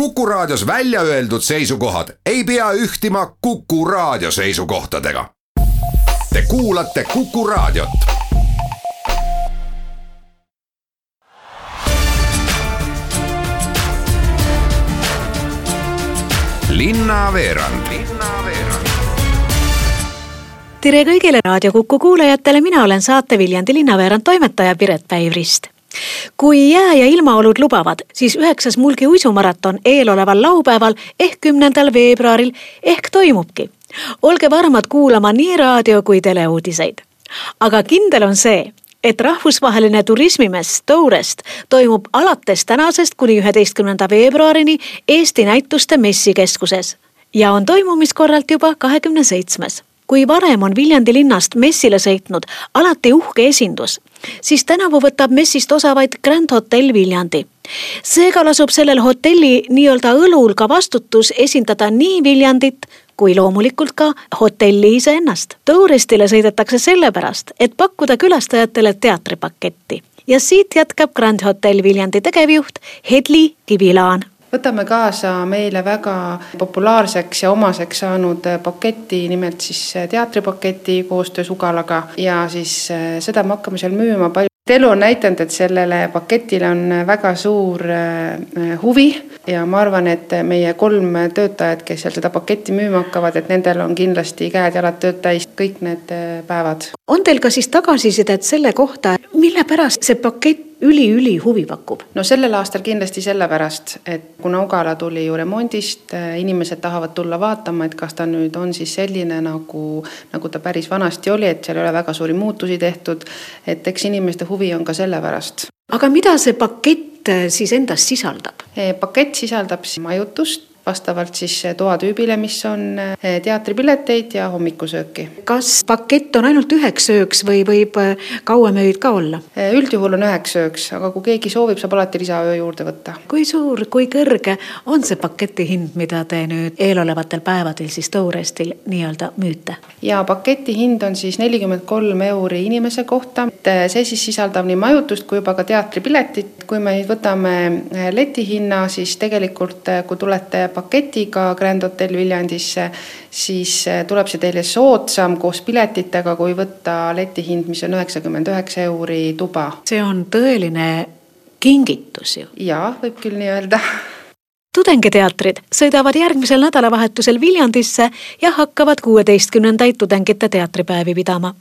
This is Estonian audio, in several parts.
Kuku Raadios välja öeldud seisukohad ei pea ühtima Kuku Raadio seisukohtadega. Te kuulate Kuku Raadiot. linnaveerand tere kõigile Raadio Kuku kuulajatele, mina olen saate Viljandi linnaveerand toimetaja Piret Päivrist kui jää ja ilmaolud lubavad, siis üheksas Mulgi uisumaraton eeloleval laupäeval ehk kümnendal veebruaril ehk toimubki. olge varmad kuulama nii raadio kui teleuudiseid. aga kindel on see, et rahvusvaheline turismimess Tourest toimub alates tänasest kuni üheteistkümnenda veebruarini Eesti Näituste Messikeskuses ja on toimumiskorralt juba kahekümne seitsmes kui varem on Viljandi linnast messile sõitnud alati uhke esindus, siis tänavu võtab messist osa vaid Grand Hotel Viljandi. seega lasub sellel hotelli nii-öelda õlul ka vastutus esindada nii Viljandit kui loomulikult ka hotelli iseennast. Touristile sõidetakse sellepärast, et pakkuda külastajatele teatripaketti ja siit jätkab Grand Hotel Viljandi tegevjuht Hedli Kivilaan võtame kaasa meile väga populaarseks ja omaseks saanud paketi, nimelt siis teatripaketi koostöös Ugalaga. Ja siis eh, seda me hakkame seal müüma. Palju elu on näidanud, et sellele paketile on väga suur eh, huvi. Ja ma arvan, et meie kolm töötajat, kes seal seda paketti müüma hakkavad, et nendel on kindlasti käed-jalad tööd täis kõik need eh, päevad. on teil ka siis tagasisidet selle kohta, mille pärast see pakett üli-üli huvi pakub? no sellel aastal kindlasti sellepärast, et kuna Ugala tuli ju remondist, äh, inimesed tahavad tulla vaatama, et kas ta nüüd on siis selline nagu, nagu ta päris vanasti oli, et seal ei ole väga suuri muutusi tehtud. et eks inimeste huvi on ka sellepärast. aga mida see pakett äh, siis endas sisaldab? pakett sisaldab siis majutust vastavalt siis toatüübile, mis on eh, teatripileteid ja hommikusööki. kas pakett on ainult üheks ööks või võib eh, kauem öid ka olla? Eh, üldjuhul on üheks ööks, aga kui keegi soovib, saab alati lisaöö juurde võtta. kui suur, kui kõrge on see paketi hind, mida te nüüd eelolevatel päevadel siis Tourestil nii-öelda müüte? ja paketi hind on siis nelikümmend kolm euri inimese kohta. see siis sisaldab nii majutust kui juba ka teatripiletit. kui me nüüd võtame letihinna, siis tegelikult kui tulete paketiga Grand Hotel Viljandisse, siis eh, tuleb see teile soodsam koos piletitega, kui võtta letihind, mis on üheksakümmend üheksa euri tuba. see on tõeline kingitus ju. jaa, võib küll nii öelda tudengiteatrid sõidavad järgmisel nädalavahetusel Viljandisse ja hakkavad kuueteistkümnendaid tudengite teatripäevi pidama.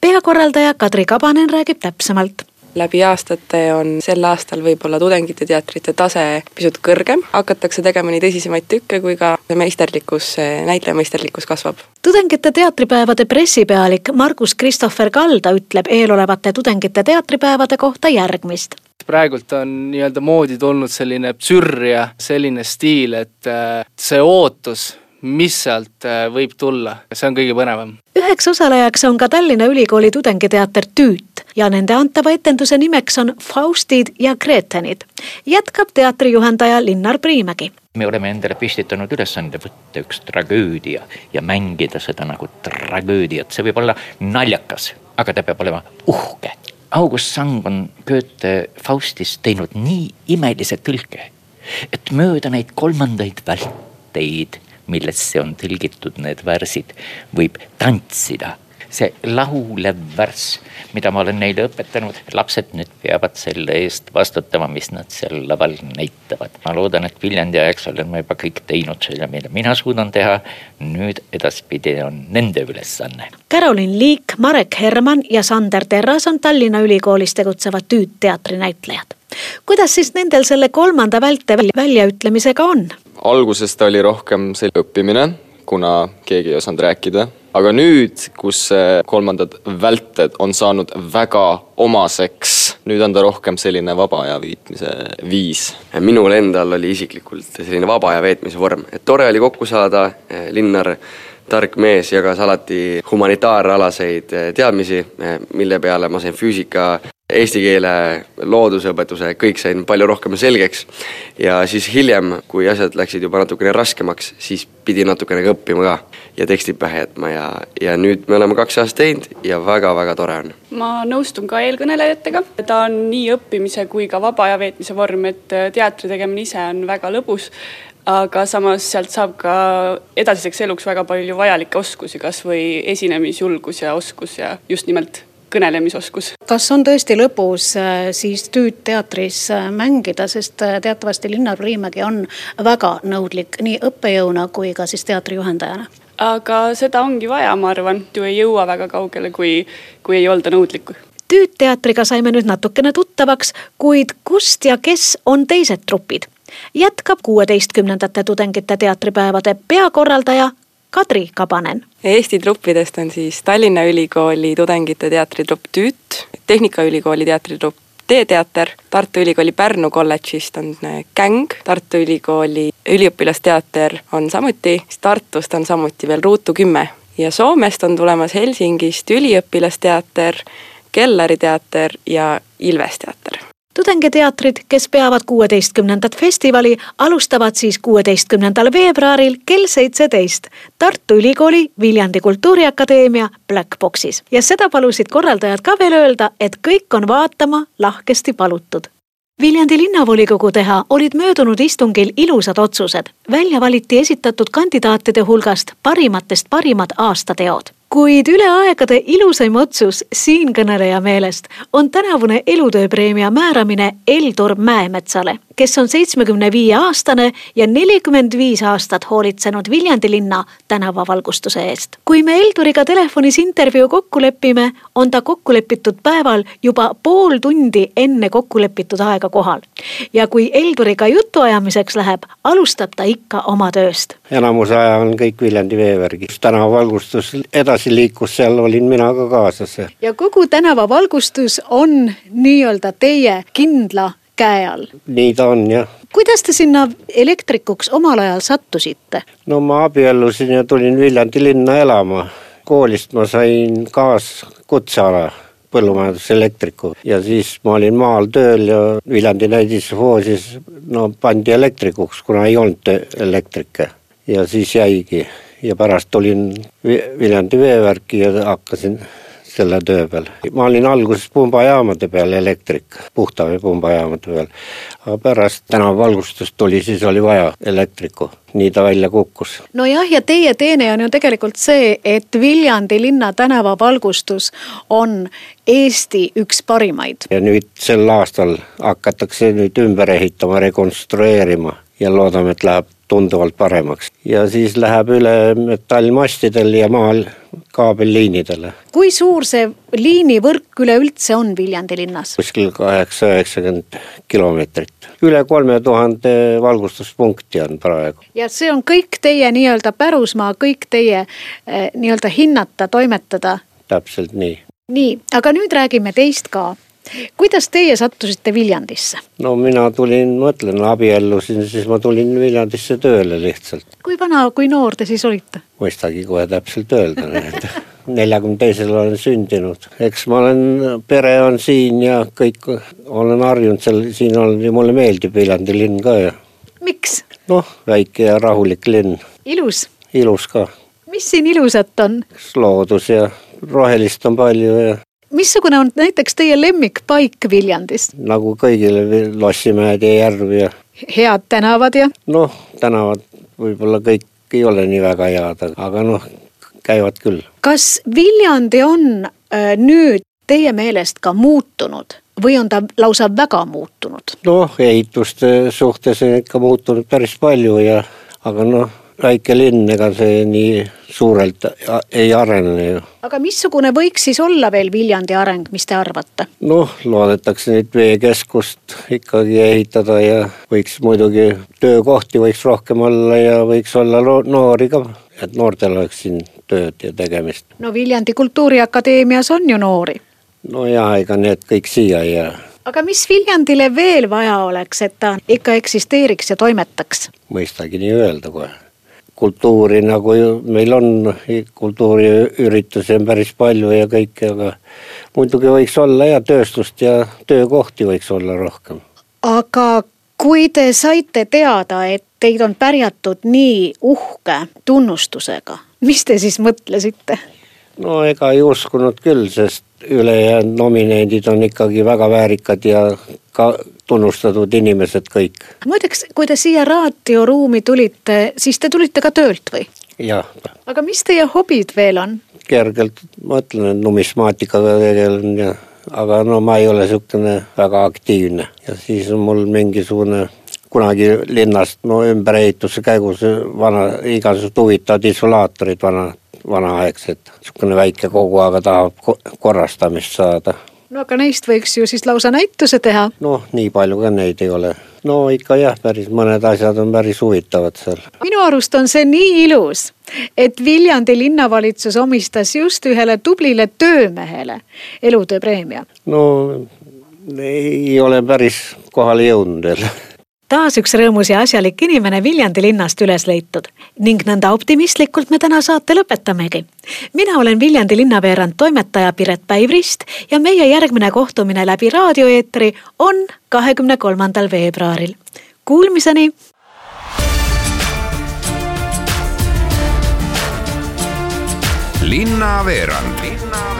peakorraldaja Kadri Kabanen räägib täpsemalt läbi aastate on sel aastal võib-olla tudengite teatrite tase pisut kõrgem, hakatakse tegema nii tõsisemaid tükke kui ka meisterlikkus, näitlejameisterlikkus kasvab. tudengite teatripäevade pressipealik Margus Christopher Kalda ütleb eelolevate tudengite teatripäevade kohta järgmist praegult on nii-öelda moodi tulnud selline psürr ja selline stiil, et äh, see ootus, mis sealt äh, võib tulla, see on kõige põnevam. üheks osalejaks on ka Tallinna Ülikooli tudengiteater Tüüt ja nende antava etenduse nimeks on Faustid ja Gretenid. jätkab teatrijuhendaja Linnar Priimägi. me oleme endale püstitanud ülesande võtta üks tragöödia ja mängida seda nagu tragöödiat, see võib olla naljakas, aga ta peab olema uhke. August Sang on Goethe Faustist teinud nii imelise tõlke, et mööda neid kolmandaid välteid millesse on tõlgitud need värsid, võib tantsida see lahulev värss, mida ma olen neile õpetanud, lapsed nüüd peavad selle eest vastutama, mis nad seal laval näitavad. ma loodan, et Viljandi ajaks olen ma juba kõik teinud selle, mida mina suudan teha. nüüd edaspidi on nende ülesanne. Carolin Liik, Marek Herman ja Sander Terras on Tallinna Ülikoolis tegutsevad tüütteatri näitlejad. kuidas siis nendel selle kolmanda välte väljaütlemisega on? Alguses ta oli rohkem see õppimine, kuna keegi ei osanud rääkida aga nüüd, kus kolmandad välted on saanud väga omaseks, nüüd on ta rohkem selline vaba aja viitmise viis. minul endal oli isiklikult selline vaba aja veetmise vorm, et tore oli kokku saada, Linnar tark mees jagas alati humanitaaralaseid teadmisi, mille peale ma sain füüsika eesti keele, loodusõpetuse, kõik sain palju rohkem selgeks. ja siis hiljem, kui asjad läksid juba natukene raskemaks, siis pidi natukene ka õppima ka ja tekstid pähe jätma ja, ja nüüd me oleme kaks aastat teinud ja väga-väga tore on. ma nõustun ka eelkõnelejatega, ta on nii õppimise kui ka vaba aja veetmise vorm, et teatri tegemine ise on väga lõbus aga samas sealt saab ka edasiseks eluks väga palju vajalikke oskusi, kasvõi esinemisjulgus ja oskus ja just nimelt kõnelemisoskus. kas on tõesti lõbus äh, siis Tüüt teatris äh, mängida, sest äh, teatavasti Linnar Priimägi on väga nõudlik nii õppejõuna kui ka siis teatrijuhendajana? aga seda ongi vaja, ma arvan, ju ei jõua väga kaugele, kui, kui ei olda nõudlik. Tüüt teatriga saime nüüd natukene tuttavaks, kuid kust ja kes on teised trupid? jätkab kuueteistkümnendate tudengite teatripäevade peakorraldaja Kadri Kabanen. Eesti truppidest on siis Tallinna Ülikooli tudengite teatritrupp Tüüt, Tehnikaülikooli teatritrupp T-teater, Tartu Ülikooli Pärnu kolledžist on Gäng, Tartu Ülikooli üliõpilasteater on samuti, Tartust on samuti veel Ruutu kümme ja Soomest on tulemas Helsingist üliõpilasteater, Kellari teater ja Ilves teater tudengiteatrid, kes peavad kuueteistkümnendat festivali, alustavad siis kuueteistkümnendal veebruaril kell seitseteist Tartu Ülikooli Viljandi Kultuuriakadeemia Black Boxis. ja seda palusid korraldajad ka veel öelda, et kõik on vaatama lahkesti palutud. Viljandi linnavolikogu teha olid möödunud istungil ilusad otsused. välja valiti esitatud kandidaatide hulgast parimatest parimad aastateod kuid üle aegade ilusaim otsus siinkõneleja meelest on tänavune elutööpreemia määramine Eldur Mäemetsale, kes on seitsmekümne viie aastane ja nelikümmend viis aastat hoolitsenud Viljandi linna tänavavalgustuse eest. kui me Elduriga telefonis intervjuu kokku lepime, on ta kokkulepitud päeval juba pool tundi enne kokkulepitud aega kohal. Ja kui Elduriga jutuajamiseks läheb, alustab ta ikka oma tööst. enamuse aja on kõik Viljandi veevärgis, tänavavalgustus edasi edasi liikus, seal olin mina ka kaasas. ja kogu tänavavalgustus on nii-öelda teie kindla käe all? nii ta on jah. kuidas te sinna elektrikuks omal ajal sattusite? no ma abiellusin ja tulin Viljandi linna elama. koolist ma sain kaaskutseala põllumajanduselektriku ja siis ma olin maal tööl ja Viljandi näidishoosis no pandi elektrikuks, kuna ei olnud elektrikke. Ja siis jäigi. Ja pärast tulin Viljandi veevärki ja hakkasin selle töö peal. ma olin alguses pumbajaamade peal elektrik, puhta vee pumbajaamade peal. aga pärast tänavavalgustust tuli, siis oli vaja elektriku, nii ta välja kukkus. nojah, ja teie teene on ju tegelikult see, et Viljandi linna tänavavalgustus on Eesti üks parimaid. ja nüüd sel aastal hakatakse nüüd ümber ehitama, rekonstrueerima ja loodame, et läheb tunduvalt paremaks. ja siis läheb üle metallmastidel ja maal kaabelliinidele. kui suur see liinivõrk üleüldse on Viljandi linnas? kuskil kaheksa, üheksakümmend kilomeetrit. üle kolme tuhande valgustuspunkti on praegu. ja see on kõik teie nii-öelda pärusmaa, kõik teie eh, nii-öelda hinnata, toimetada? täpselt nii. nii, aga nüüd räägime teist ka kuidas teie sattusite Viljandisse? no mina tulin, ma ütlen, abiellusin, siis ma tulin Viljandisse tööle lihtsalt. kui vana, kui noor te siis olite? mõistagi kohe täpselt öelda, et neljakümne teisel olen sündinud. eks ma olen, pere on siin ja kõik, olen harjunud seal, siin olen ja mulle meeldib Viljandi linn ka ja. miks? noh, väike ja rahulik linn. ilus? ilus ka. mis siin ilusat on? loodus ja rohelist on palju ja missugune on näiteks teie lemmikpaik Viljandis? nagu kõigil Lossimäed ja järv ja. head tänavad ja? noh, tänavad võib-olla kõik ei ole nii väga head, aga noh, käivad küll. kas Viljandi on äh, nüüd teie meelest ka muutunud või on ta lausa väga muutunud? noh, ehituste suhtes on ikka muutunud päris palju ja aga noh väike linn, ega see nii suurelt ei arene ju. aga missugune võiks siis olla veel Viljandi areng, mis te arvate? noh, loodetakse nüüd veekeskust ikkagi ehitada ja võiks muidugi töökohti võiks rohkem olla ja võiks olla noori ka, et noortel oleks siin tööd ja tegemist. no Viljandi Kultuuriakadeemias on ju noori. no jaa, ega need kõik siia ei jää aga mis Viljandile veel vaja oleks, et ta ikka eksisteeriks ja toimetaks? mõistagi nii öelda kohe kultuuri nagu ju meil on, kultuuriüritusi on päris palju ja kõike, aga muidugi võiks olla ja tööstust ja töökohti võiks olla rohkem. aga kui te saite teada, et teid on pärjatud nii uhke tunnustusega, mis te siis mõtlesite? no ega ei uskunud küll, sest ülejäänud nominendid on ikkagi väga väärikad ja ka tunnustatud inimesed kõik. muideks, kui te siia raadioruumi tulite, siis te tulite ka töölt või? jah. aga mis teie hobid veel on? kergelt mõtlen, et numismaatikaga tegelen ja aga no ma ei ole niisugune väga aktiivne ja siis on mul mingisugune kunagi linnast no ümberehituse käigus vana, igasugused huvitavad isolaatorid vana, vanaaegsed, niisugune väike kogu, aga tahab korrastamist saada. No aga neist võiks ju siis lausa näituse teha. noh, nii palju ka neid ei ole. no ikka jah, päris mõned asjad on päris huvitavad seal. minu arust on see nii ilus, et Viljandi linnavalitsus omistas just ühele tublile töömehele elutööpreemia. no ei ole päris kohale jõudnud veel taas üks rõõmus ja asjalik inimene Viljandi linnast üles leitud ning nõnda optimistlikult me täna saate lõpetamegi. mina olen Viljandi linnaveerand toimetaja Piret Päivrist ja meie järgmine kohtumine läbi raadioeetri on kahekümne kolmandal veebruaril. Kuulmiseni. linnaveerand. linnaveerand